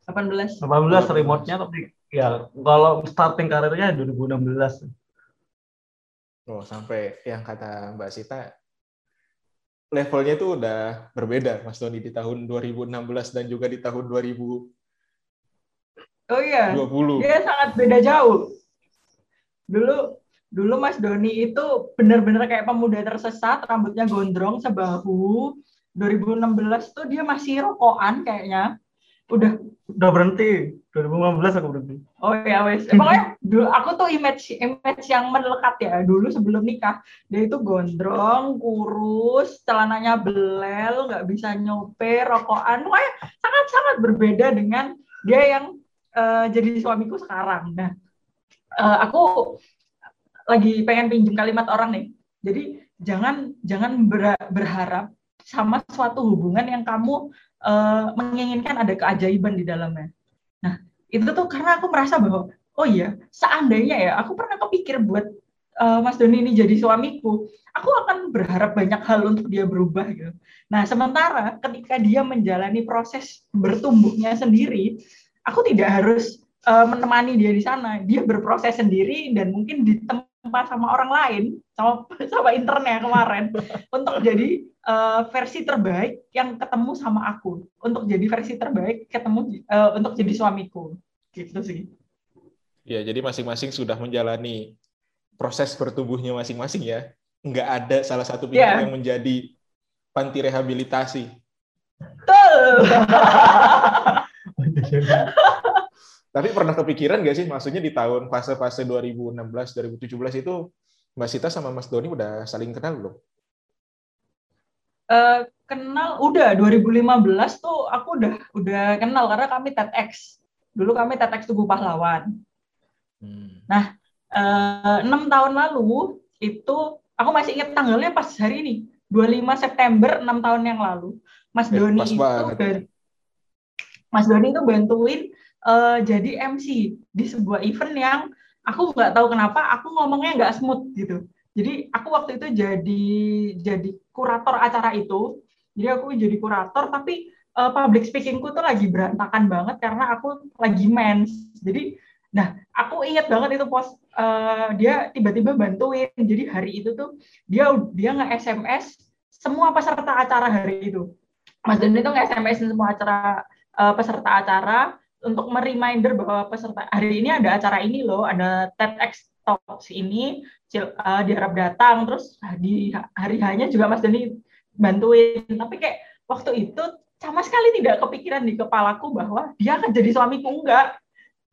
18 18 remote-nya tapi ya kalau starting karirnya 2016 Oh, sampai yang kata Mbak Sita, levelnya itu udah berbeda, Mas Doni, di tahun 2016 dan juga di tahun 2000. Oh iya, 20. dia sangat beda jauh. Dulu dulu Mas Doni itu benar-benar kayak pemuda tersesat, rambutnya gondrong sebahu. 2016 tuh dia masih rokokan kayaknya. Udah. Udah berhenti. 2015 aku berhenti. Oh ya wes. Pokoknya dulu aku tuh image image yang melekat ya. Dulu sebelum nikah dia itu gondrong kurus celananya belel nggak bisa nyope rokokan. Pokoknya sangat sangat berbeda dengan dia yang uh, jadi suamiku sekarang. Nah uh, aku lagi pengen pinjam kalimat orang nih. Jadi jangan jangan berharap sama suatu hubungan yang kamu uh, menginginkan ada keajaiban di dalamnya. Nah, itu tuh karena aku merasa bahwa oh iya, seandainya ya aku pernah kepikir buat uh, Mas Doni ini jadi suamiku, aku akan berharap banyak hal untuk dia berubah gitu. Nah, sementara ketika dia menjalani proses bertumbuhnya sendiri, aku tidak harus uh, menemani dia di sana. Dia berproses sendiri dan mungkin ditempa sama orang lain, sama sama internnya kemarin untuk jadi uh, versi terbaik yang ketemu sama aku. Untuk jadi versi terbaik ketemu uh, untuk jadi suamiku. Gitu sih. Ya jadi masing-masing sudah menjalani proses bertumbuhnya masing-masing ya. Nggak ada salah satu pihak yeah. yang menjadi panti rehabilitasi tapi pernah kepikiran nggak sih maksudnya di tahun fase-fase 2016 2017 itu Mbak Sita sama Mas Doni udah saling kenal belum? uh, kenal udah 2015 tuh aku udah udah kenal karena kami TEDx. Dulu kami TEDx Tugu Pahlawan. Hmm. Nah, eh, enam uh, tahun lalu itu aku masih ingat tanggalnya pas hari ini 25 September enam tahun yang lalu. Mas eh, Doni itu Mas Doni itu bantuin uh, jadi MC di sebuah event yang aku nggak tahu kenapa aku ngomongnya nggak smooth gitu. Jadi aku waktu itu jadi jadi kurator acara itu. Jadi aku jadi kurator tapi uh, public speakingku tuh lagi berantakan banget karena aku lagi mens. Jadi nah aku ingat banget itu pos uh, dia tiba-tiba bantuin. Jadi hari itu tuh dia dia nge SMS semua peserta acara hari itu. Mas Doni itu nge SMS semua acara uh, peserta acara untuk mereminder bahwa peserta hari ini ada acara ini loh, ada TEDx Talks ini uh, diharap datang, terus di hari hanya juga Mas Doni bantuin. Tapi kayak waktu itu sama sekali tidak kepikiran di kepalaku bahwa dia akan jadi suamiku enggak.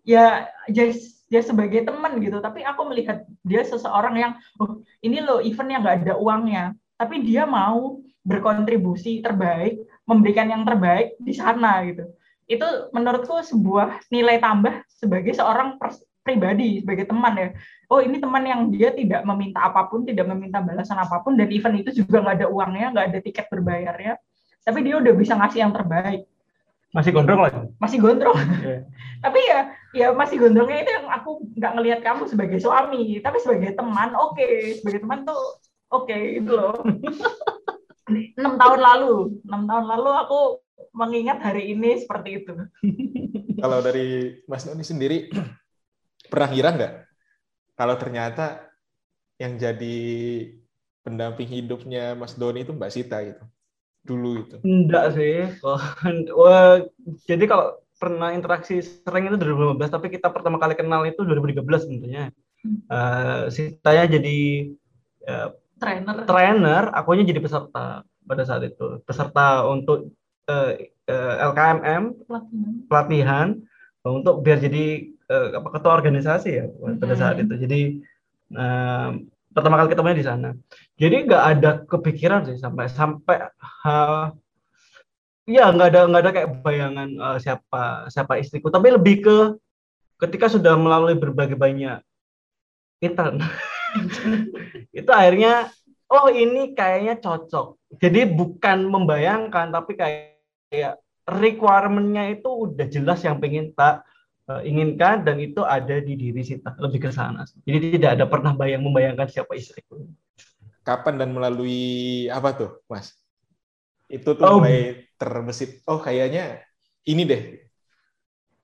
Ya, ya, ya sebagai teman gitu. Tapi aku melihat dia seseorang yang, oh ini loh event yang nggak ada uangnya. Tapi dia mau berkontribusi terbaik, memberikan yang terbaik di sana gitu itu menurutku sebuah nilai tambah sebagai seorang pribadi sebagai teman ya. Oh ini teman yang dia tidak meminta apa pun tidak meminta balasan apa pun dan event itu juga nggak ada uangnya nggak ada tiket berbayarnya tapi dia udah bisa ngasih yang terbaik. Masih gondrong lagi masih gondrong. Yeah. tapi ya ya masih gondrongnya itu yang aku nggak ngelihat kamu sebagai suami tapi sebagai teman oke. Okay. sebagai teman tuh oke okay, itu loh. Enam tahun lalu enam tahun lalu aku mengingat hari ini seperti itu. Kalau dari Mas Noni sendiri, pernah ngira nggak kalau ternyata yang jadi pendamping hidupnya Mas Doni itu Mbak Sita gitu? Dulu itu. Enggak sih. Wah, jadi kalau pernah interaksi sering itu 2015, tapi kita pertama kali kenal itu 2013 tentunya. Uh, Sitanya jadi uh, trainer. Trainer, akunya jadi peserta pada saat itu. Peserta untuk uh, eh, uh, eh, LKMM pelatihan. pelatihan untuk biar jadi uh, ketua organisasi ya pada saat itu. Jadi uh, pertama kali ketemunya di sana. Jadi nggak ada kepikiran sih sampai sampai uh, ya nggak ada nggak ada kayak bayangan uh, siapa siapa istriku. Tapi lebih ke ketika sudah melalui berbagai banyak intern itu akhirnya oh ini kayaknya cocok. Jadi bukan membayangkan tapi kayak kayak requirement-nya itu udah jelas yang pengen tak uh, inginkan dan itu ada di diri Sita lebih ke sana. Jadi tidak ada pernah bayang membayangkan siapa istriku. Kapan dan melalui apa tuh, Mas? Itu tuh oh. mulai terbesit. Oh, kayaknya ini deh.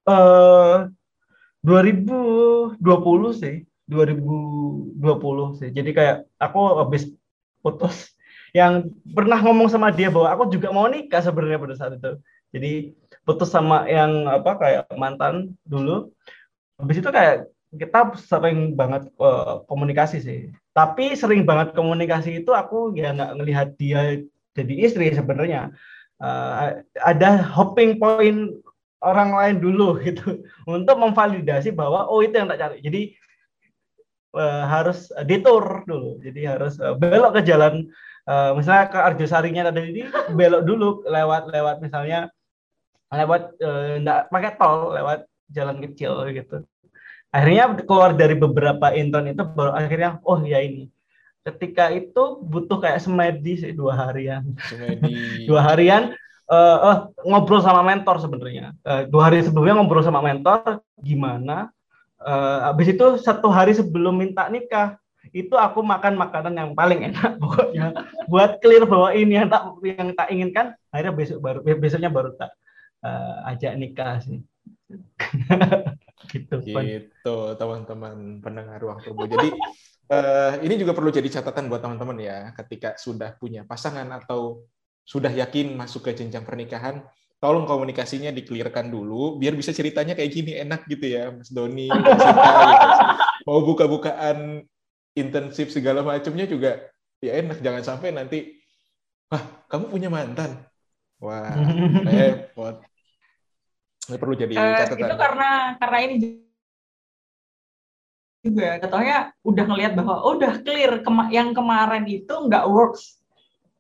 Uh, 2020 sih, 2020 sih. Jadi kayak aku habis putus yang pernah ngomong sama dia bahwa aku juga mau nikah sebenarnya pada saat itu. Jadi putus sama yang apa kayak mantan dulu. Habis itu kayak kita sering banget uh, komunikasi sih. Tapi sering banget komunikasi itu aku ya nggak ngelihat dia jadi istri sebenarnya. Uh, ada hopping point orang lain dulu gitu untuk memvalidasi bahwa oh itu yang tak cari. Jadi uh, harus detour dulu. Jadi harus uh, belok ke jalan uh, misalnya ke Arjosarinya tadi ini belok dulu lewat lewat misalnya lewat enggak uh, pakai tol lewat jalan kecil gitu. Akhirnya keluar dari beberapa intern itu baru akhirnya oh ya ini. Ketika itu butuh kayak semedi sih dua harian. Semedi. dua harian uh, uh, ngobrol sama mentor sebenarnya. Uh, dua hari sebelumnya ngobrol sama mentor gimana? Uh, habis itu satu hari sebelum minta nikah itu aku makan makanan yang paling enak pokoknya. Buat clear bahwa ini yang tak yang tak inginkan akhirnya besok baru besoknya baru tak uh, ajak nikah sih. Gitu gitu teman-teman pendengar ruang turbo. Jadi uh, ini juga perlu jadi catatan buat teman-teman ya ketika sudah punya pasangan atau sudah yakin masuk ke jenjang pernikahan tolong komunikasinya dikelirkan dulu biar bisa ceritanya kayak gini enak gitu ya Mas Doni Mas Sita, gitu. mau buka-bukaan intensif segala macamnya juga ya enak jangan sampai nanti wah kamu punya mantan. Wah repot. Ini perlu jadi uh, catatan. itu karena karena ini juga katanya udah ngelihat bahwa oh, udah clear kema yang kemarin itu nggak works.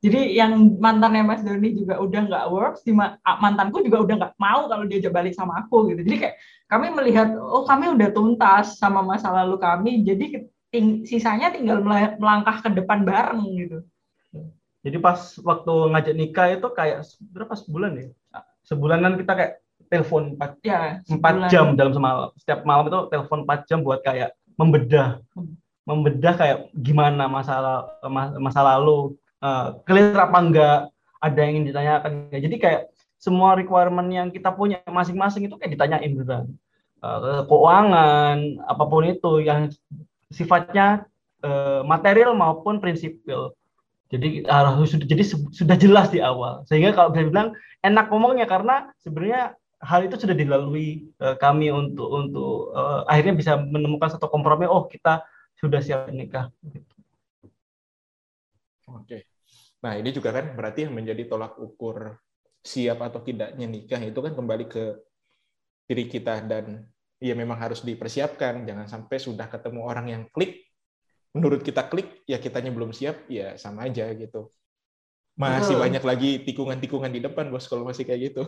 Jadi yang mantannya Mas Doni juga udah nggak works, di mantanku juga udah nggak mau kalau dia balik sama aku gitu. Jadi kayak kami melihat, oh kami udah tuntas sama masa lalu kami, jadi ting sisanya tinggal melangkah ke depan bareng gitu. Jadi pas waktu ngajak nikah itu kayak berapa sebulan ya? Sebulanan kita kayak telepon 4 Ya, empat sebulan. jam dalam semalam. Setiap malam itu telepon 4 jam buat kayak membedah, membedah kayak gimana masalah mas- masa lalu, clear apa enggak, ada yang ingin ditanyakan. Jadi kayak semua requirement yang kita punya masing-masing itu kayak ditanyain beneran. Eh, keuangan, apa pun itu yang sifatnya eh, material maupun prinsipil. Jadi harus sudah jadi su- sudah jelas di awal. Sehingga kalau bisa bilang enak ngomongnya karena sebenarnya hal itu sudah dilalui eh, kami untuk untuk eh, akhirnya bisa menemukan satu kompromi. Oh kita sudah siap nikah. Oke. Nah, ini juga kan berarti yang menjadi tolak ukur siap atau tidaknya nikah itu kan kembali ke diri kita dan ya memang harus dipersiapkan. Jangan sampai sudah ketemu orang yang klik, menurut kita klik, ya kitanya belum siap, ya sama aja gitu. Masih Betul. banyak lagi tikungan-tikungan di depan, bos, kalau masih kayak gitu.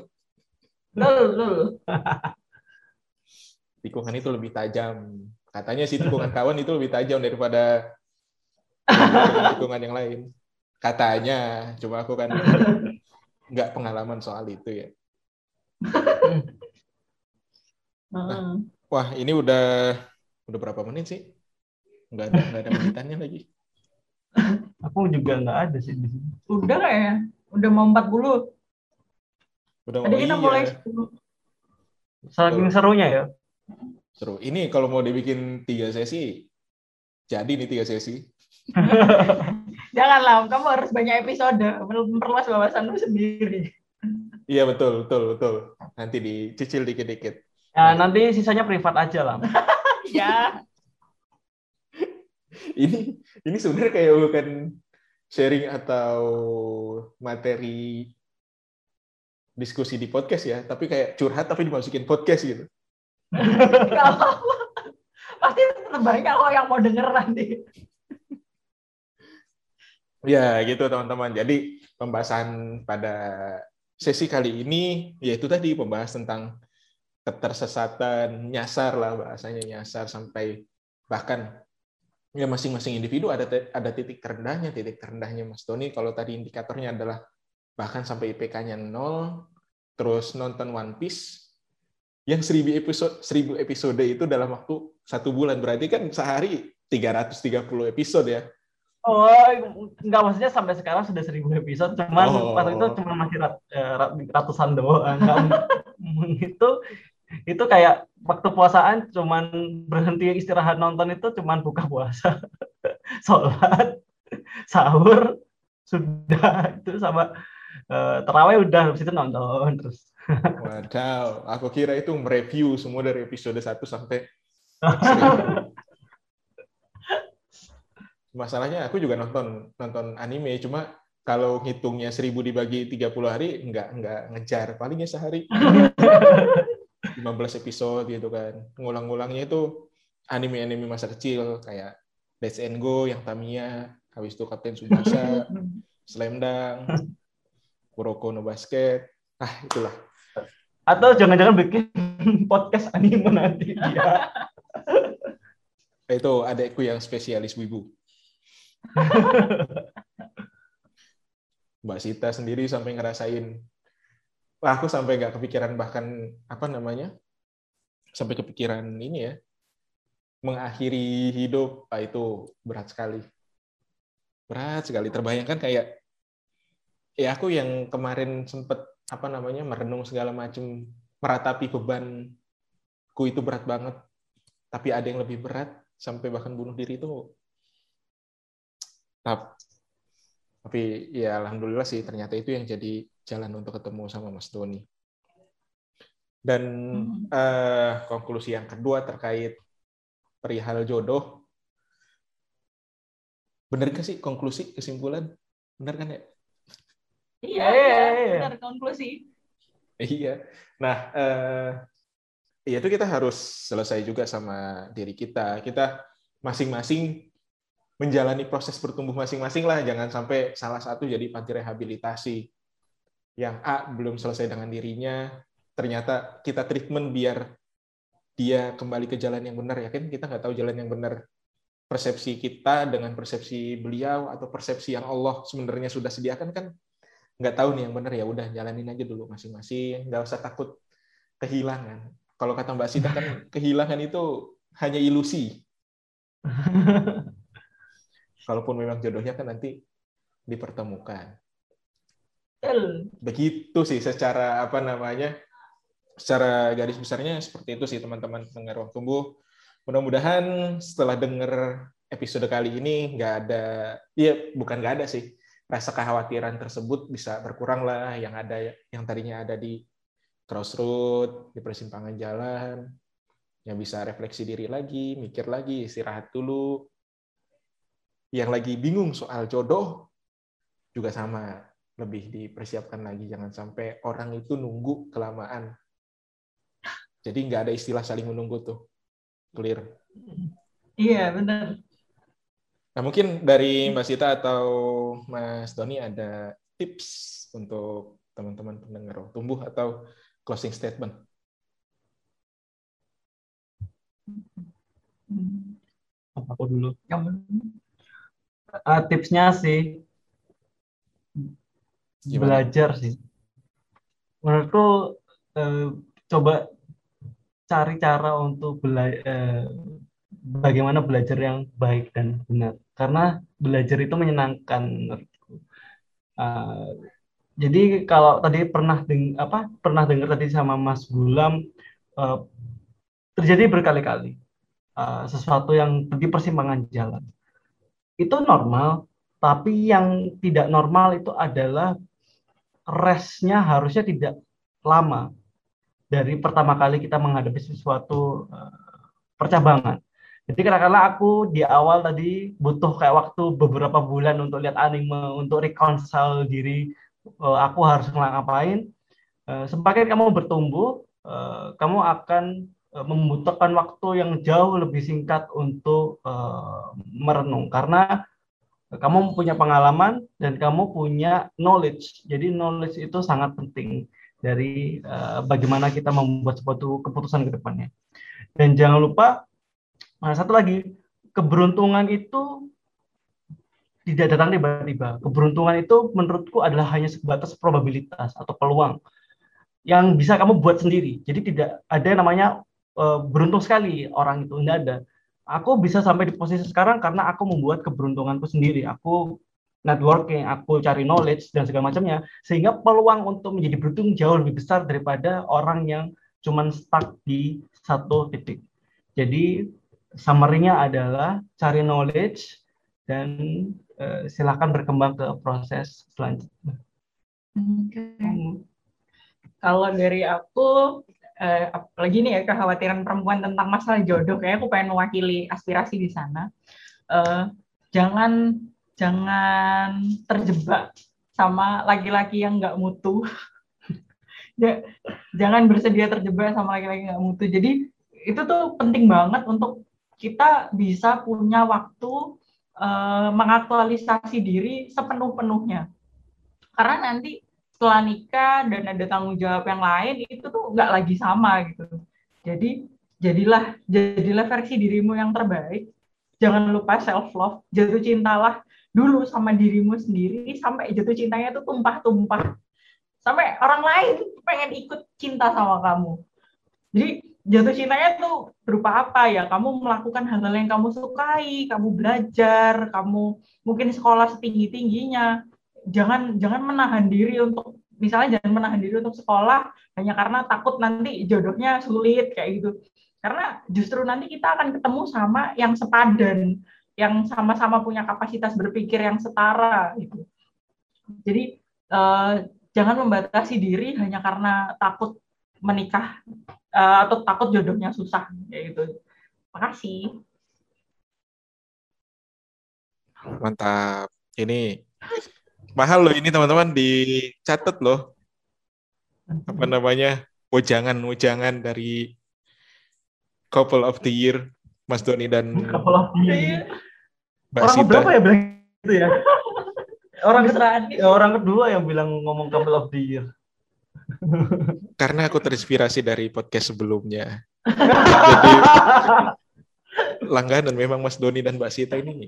Lul. Tikungan itu lebih tajam. Katanya sih tikungan kawan itu lebih tajam daripada tikungan yang lain. Katanya, cuma aku kan nggak pengalaman soal itu ya. Heeh. Wah, ini udah udah berapa menit sih? Nggak ada nggak ada menitannya lagi. Aku juga nggak ada sih di sini. Udah kayaknya. Udah mau 40. Udah Tadi oh kita iya, mulai 10. Saking serunya ya. seru. Ini kalau mau dibikin tiga sesi, jadi nih tiga sesi. Janganlah, kamu harus banyak episode. Memperluas wawasanmu sendiri. Iya betul betul betul. Nanti dicicil dikit-dikit. Ya, nanti sisanya privat aja lah. ya. Ini ini sebenarnya kayak bukan sharing atau materi diskusi di podcast ya, tapi kayak curhat tapi dimasukin podcast gitu. Gak apa-apa. Pasti banyak kok yang mau denger nanti. Ya gitu teman-teman. Jadi pembahasan pada sesi kali ini yaitu tadi pembahas tentang ketersesatan nyasar lah bahasanya nyasar sampai bahkan ya masing-masing individu ada ada titik terendahnya titik terendahnya Mas Tony kalau tadi indikatornya adalah bahkan sampai IPK-nya nol terus nonton One Piece yang 1000 episode 1000 episode itu dalam waktu satu bulan berarti kan sehari 330 episode ya Oh, nggak maksudnya sampai sekarang sudah seribu episode, cuman Oh. waktu itu cuma masih rat- eh, rat- ratusan doang. Nggak- itu itu kayak waktu puasaan cuman berhenti istirahat nonton itu cuman buka puasa, sholat, sahur, sudah itu sama eh, terawih udah habis itu nonton terus. Wadaw, aku kira itu mereview semua dari episode 1 sampai 1000. Masalahnya aku juga nonton nonton anime, cuma kalau ngitungnya 1000 dibagi 30 hari nggak nggak ngejar, palingnya sehari 15 episode gitu kan. Ngulang-ngulangnya itu anime-anime masa kecil kayak Let's and Go yang Tamiya, habis itu Kapten Tsubasa, Slam Dunk, Kuroko no Basket. Ah, itulah. Atau jangan-jangan bikin podcast anime nanti dia. Itu adekku yang spesialis wibu. Mbak Sita sendiri sampai ngerasain, aku sampai nggak kepikiran bahkan apa namanya, sampai kepikiran ini ya, mengakhiri hidup, ah, itu berat sekali. Berat sekali. Terbayangkan kayak, ya aku yang kemarin sempet apa namanya merenung segala macam, meratapi bebanku itu berat banget. Tapi ada yang lebih berat sampai bahkan bunuh diri itu Tap. Tapi ya alhamdulillah sih ternyata itu yang jadi jalan untuk ketemu sama Mas Doni. Dan Hmm. eh, konklusi yang kedua terkait perihal jodoh. Bener gak sih konklusi kesimpulan? Bener kan ya? Iya, Iya, iya, iya. benar konklusi. Iya. Nah, eh, ya itu kita harus selesai juga sama diri kita. Kita masing-masing menjalani proses bertumbuh masing-masing lah. Jangan sampai salah satu jadi panti rehabilitasi. Yang A belum selesai dengan dirinya, ternyata kita treatment biar dia kembali ke jalan yang benar. Ya kan kita nggak tahu jalan yang benar. Persepsi kita dengan persepsi beliau atau persepsi yang Allah sebenarnya sudah sediakan kan nggak tahu nih yang benar ya udah jalanin aja dulu masing-masing nggak usah takut kehilangan. Kalau kata Mbak Sita kan kehilangan itu hanya ilusi. Kalaupun memang jodohnya kan nanti dipertemukan. Begitu sih secara apa namanya? Secara garis besarnya seperti itu sih teman-teman dengar ruang tumbuh. Mudah-mudahan setelah dengar episode kali ini nggak ada, ya bukan nggak ada sih, rasa kekhawatiran tersebut bisa berkurang lah yang ada yang tadinya ada di crossroad di persimpangan jalan yang bisa refleksi diri lagi mikir lagi istirahat dulu yang lagi bingung soal jodoh juga sama lebih dipersiapkan lagi. Jangan sampai orang itu nunggu kelamaan. Jadi nggak ada istilah saling menunggu tuh. Clear. Iya benar. Nah, mungkin dari Mbak Sita atau Mas Doni ada tips untuk teman-teman pendengar tumbuh atau closing statement. Aku dulu. Uh, tipsnya sih Gimana? belajar sih. Menurutku uh, coba cari cara untuk belajar uh, bagaimana belajar yang baik dan benar karena belajar itu menyenangkan uh, jadi kalau tadi pernah deng apa pernah dengar tadi sama Mas Gulam uh, terjadi berkali-kali uh, sesuatu yang di persimpangan jalan itu normal tapi yang tidak normal itu adalah resnya harusnya tidak lama dari pertama kali kita menghadapi sesuatu uh, percabangan jadi kadang-kadang aku di awal tadi butuh kayak waktu beberapa bulan untuk lihat anime, untuk reconcile diri, uh, aku harus ngapain. Uh, semakin kamu bertumbuh, uh, kamu akan uh, membutuhkan waktu yang jauh lebih singkat untuk merenung karena kamu punya pengalaman dan kamu punya knowledge. Jadi knowledge itu sangat penting dari uh, bagaimana kita membuat suatu keputusan ke depannya. Dan jangan lupa Nah, satu lagi, keberuntungan itu tidak datang tiba-tiba. Keberuntungan itu menurutku adalah hanya sebatas probabilitas atau peluang yang bisa kamu buat sendiri. Jadi tidak ada yang namanya uh, beruntung sekali orang itu tidak ada. Aku bisa sampai di posisi sekarang karena aku membuat keberuntunganku sendiri. Aku networking, aku cari knowledge dan segala macamnya, sehingga peluang untuk menjadi beruntung jauh lebih besar daripada orang yang cuman stuck di satu titik. Jadi summary-nya adalah cari knowledge dan uh, silakan berkembang ke proses selanjutnya. Okay. Hmm. Kalau dari aku, eh, apalagi nih ya kekhawatiran perempuan tentang masalah jodoh, kayak aku pengen mewakili aspirasi di sana. Eh, jangan jangan terjebak sama laki-laki yang nggak mutu. jangan bersedia terjebak sama laki-laki nggak mutu. Jadi itu tuh penting banget untuk kita bisa punya waktu uh, mengaktualisasi diri sepenuh-penuhnya. Karena nanti setelah nikah dan ada tanggung jawab yang lain itu tuh nggak lagi sama gitu. Jadi jadilah jadilah versi dirimu yang terbaik. Jangan lupa self love, jatuh cintalah dulu sama dirimu sendiri sampai jatuh cintanya tuh tumpah-tumpah. Sampai orang lain pengen ikut cinta sama kamu. Jadi jatuh cintanya tuh berupa apa ya? Kamu melakukan hal-hal yang kamu sukai, kamu belajar, kamu mungkin sekolah setinggi tingginya. Jangan jangan menahan diri untuk misalnya jangan menahan diri untuk sekolah hanya karena takut nanti jodohnya sulit kayak gitu. Karena justru nanti kita akan ketemu sama yang sepadan, yang sama-sama punya kapasitas berpikir yang setara gitu. Jadi eh, jangan membatasi diri hanya karena takut menikah uh, atau takut jodohnya susah kayak gitu. Makasih. Mantap. Ini mahal loh ini teman-teman dicatat loh. Apa namanya? Ujangan-ujangan dari couple of the year Mas Doni dan couple of the year. Mbak orang Sita. berapa ya bilang gitu ya? orang orang kedua yang bilang ngomong couple of the year. Karena aku terinspirasi dari podcast sebelumnya. Jadi langganan memang Mas Doni dan Mbak Sita ini.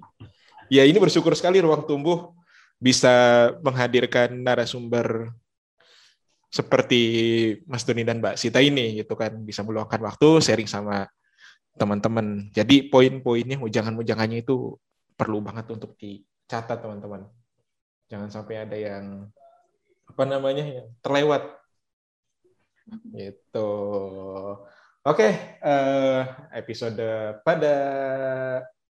Ya ini bersyukur sekali ruang tumbuh bisa menghadirkan narasumber seperti Mas Doni dan Mbak Sita ini gitu kan bisa meluangkan waktu sharing sama teman-teman. Jadi poin-poinnya ujangan-ujangannya itu perlu banget untuk dicatat teman-teman. Jangan sampai ada yang apa namanya yang terlewat. Gitu. Oke, uh, episode pada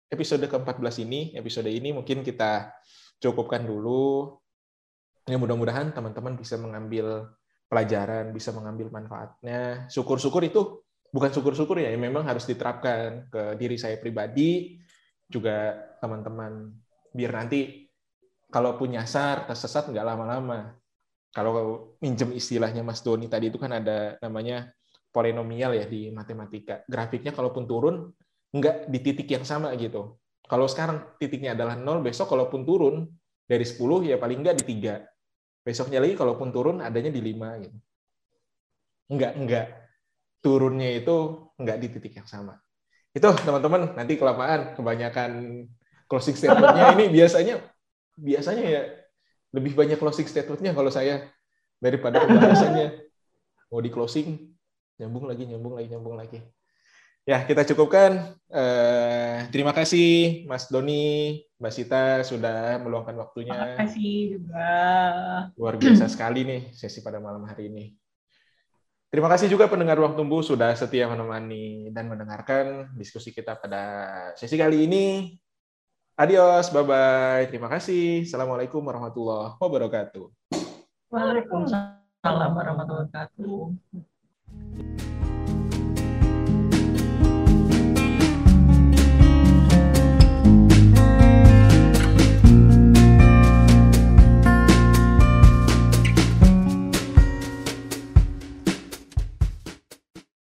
episode ke-14 ini, episode ini mungkin kita cukupkan dulu. Ya mudah-mudahan teman-teman bisa mengambil pelajaran, bisa mengambil manfaatnya. Syukur-syukur itu bukan syukur-syukur ya, memang harus diterapkan ke diri saya pribadi, juga teman-teman, biar nanti kalau punya nyasar, tersesat nggak lama-lama. Kalau minjem istilahnya Mas Doni tadi itu kan ada namanya polinomial ya di matematika. Grafiknya kalaupun turun, nggak di titik yang sama gitu. Kalau sekarang titiknya adalah nol, besok kalaupun turun dari 10 ya paling nggak di tiga Besoknya lagi kalaupun turun adanya di 5 gitu. Enggak, enggak. Turunnya itu enggak di titik yang sama. Itu teman-teman nanti kelamaan kebanyakan closing statement-nya ini biasanya biasanya ya lebih banyak closing statement-nya kalau saya daripada pembahasannya. Mau di closing nyambung lagi, nyambung lagi, nyambung lagi. Ya, kita cukupkan. Eh, terima kasih Mas Doni, Mbak Sita sudah meluangkan waktunya. Terima kasih juga. Luar biasa sekali nih sesi pada malam hari ini. Terima kasih juga pendengar Ruang Tumbuh sudah setia menemani dan mendengarkan diskusi kita pada sesi kali ini. Adios, bye-bye. Terima kasih. Assalamualaikum warahmatullahi wabarakatuh. Waalaikumsalam warahmatullahi wabarakatuh.